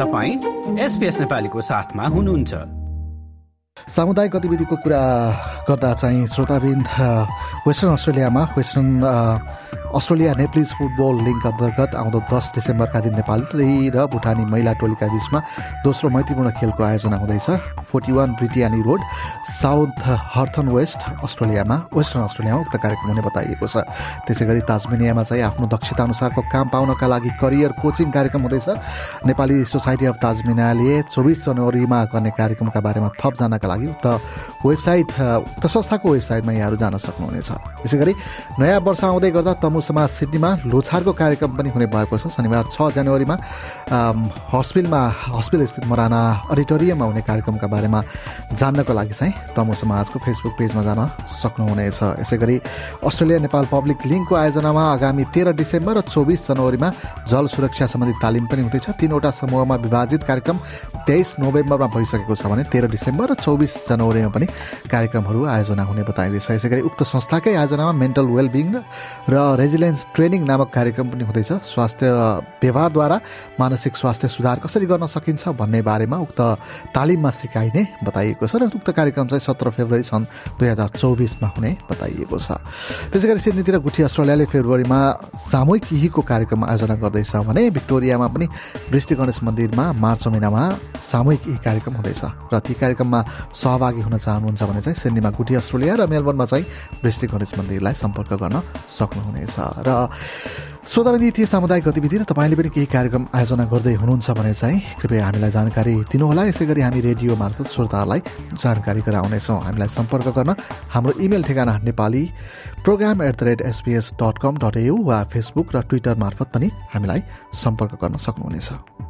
तपाईँ एसपिएस नेपालीको साथमा हुनुहुन्छ। सामुदायिक गतिविधिको कुरा गर्दा चाहिँ श्रोताबिन्द वेस्टर्न अस्ट्रेलियामा Western Australia Nepalese football link अन्तर्गत आउँदो दस डिसेम्बरका दिन नेपाली र भुटानी महिला टोलीका बिचमा दोस्रो मैत्रीपूर्ण खेलको आयोजना हुँदैछ। Forty one Brittany road south हर्थन west अस्ट्रेलियामा वेस्टर्न अस्ट्रेलियामा उक्त कार्यक्रम हुने बताइएको छ। त्यसै गरी ताजमेनियामा चाहिँ आफ्नो दक्षता अनुसारको काम पाउनका लागि करियर कोचिङ कार्यक्रम हुँदैछ। नेपाली सोसाइटी अफ ताजमेनियाले चौबिस जनवरीमा गर्ने कार्यक्रमका बारेमा थप जानका लागि उक्त वेबसाइट उक्त संस्थाको वेबसाइटमा यहाँहरू जान सक्नुहुनेछ। त्यसै गरी नयाँ वर्ष आउँदै गर्दा तमु समाज सिडनीमा लोछारको कार्यक्रम पनि हुने भएको छ। शनिबार छ जनवरीमा हस्पिटलमा हस्पिटल स्थित मराना अडिटोरियममा हुने कार्यक्रमका बारेमा जान्नको लागि चाहिँ तमु समाजको फेसबुक पेजमा जान सक्नुहुनेछ। यसै गरी अस्ट्रेलिया नेपाल पब्लिक लिङ्कको आयोजनामा आगामी तेह्र डिसेम्बर र चौबिस जनवरीमा जल सुरक्षा सम्बन्धी तालिम पनि हुँदैछ। तिनवटा समूहमा विभाजित कार्यक्रम तेइस नोभेम्बरमा भइसकेको छ भने तेह्र डिसेम्बर र चौबिस जनवरीमा पनि कार्यक्रमहरू आयोजना हुने बताइँदैछ। यसै उक्त संस्थाकै आयोजनामा मेन्टल वेलबिङ र रेजिलेन्स ट्रेनिङ नामक कार्यक्रम पनि हुँदैछ। स्वास्थ्य व्यवहारद्वारा मानसिक स्वास्थ्य सुधार कसरी गर्न सकिन्छ भन्ने बारेमा उक्त तालिममा सिकाइने बताइएको छ र उक्त कार्यक्रम चाहिँ सत्र फेब्रुअरी सन् दुई हजार चौबिसमा हुने बताइएको छ। त्यसै गरी सिडनीतिर गुठी अस्ट्रेलियाले फेब्रुअरीमा सामूहिक यहीको कार्यक्रम आयोजना गर्दैछ भने भिक्टोरियामा पनि वृष्टि गणेश मन्दिरमा मार्च महिनामा सामूहिक यही कार्यक्रम हुँदैछ र ती कार्यक्रममा सहभागी हुन चाहनुहुन्छ भने चाहिँ सिडनीमा गुठी अस्ट्रेलिया र मेलबर्नमा चाहिँ वृष्टि गणेश मन्दिरलाई सम्पर्क गर्न सक्नुहुनेछ। र श्रोताविधि थिए सामुदायिक गतिविधि र तपाईँले पनि केही कार्यक्रम आयोजना गर्दै हुनुहुन्छ भने चाहिँ कृपया हामीलाई जानकारी दिनुहोला। यसै गरी हामी रेडियो मार्फत श्रोताहरूलाई जानकारी गराउनेछौँ। हामीलाई सम्पर्क गर्न हाम्रो इमेल ठेगाना Nepali program at the rate SBS dot com dot AU वा फेसबुक र ट्विटर मार्फत पनि हामीलाई सम्पर्क गर्न सक्नुहुनेछ।